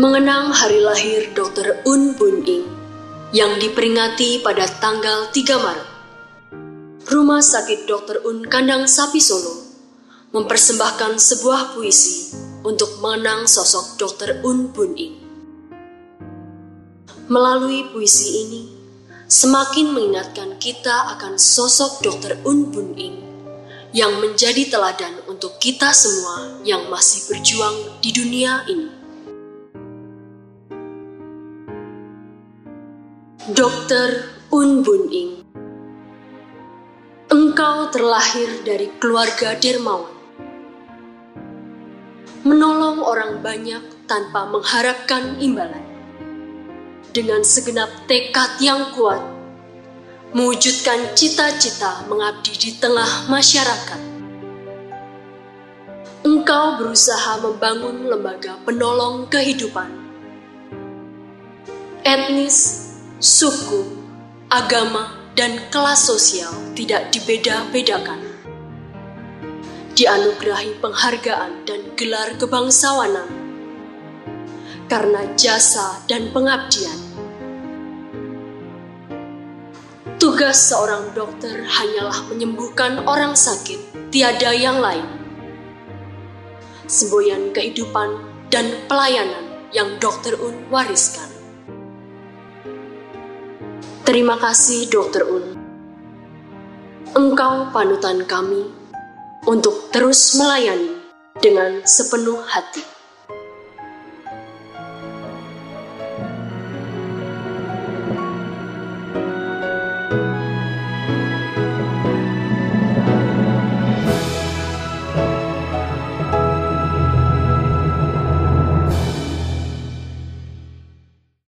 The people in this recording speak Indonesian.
mengenang hari lahir Dr. Un Bun Ing yang diperingati pada tanggal 3 Maret. Rumah Sakit Dr. Un Kandang Sapi Solo mempersembahkan sebuah puisi untuk mengenang sosok Dr. Un Bun Ing. Melalui puisi ini, semakin mengingatkan kita akan sosok Dr. Un Bun Ing yang menjadi teladan untuk kita semua yang masih berjuang di dunia ini. Dokter Un Bun Ing. Engkau terlahir dari keluarga dermawan. Menolong orang banyak tanpa mengharapkan imbalan. Dengan segenap tekad yang kuat Mewujudkan cita-cita mengabdi di tengah masyarakat. Engkau berusaha membangun lembaga penolong kehidupan. Etnis, suku, agama, dan kelas sosial tidak dibeda-bedakan. Dianugerahi penghargaan dan gelar kebangsawanan karena jasa dan pengabdian. Tugas seorang dokter hanyalah menyembuhkan orang sakit, tiada yang lain. Semboyan kehidupan dan pelayanan yang dokter Un wariskan. Terima kasih, Dokter Un. Engkau panutan kami untuk terus melayani dengan sepenuh hati.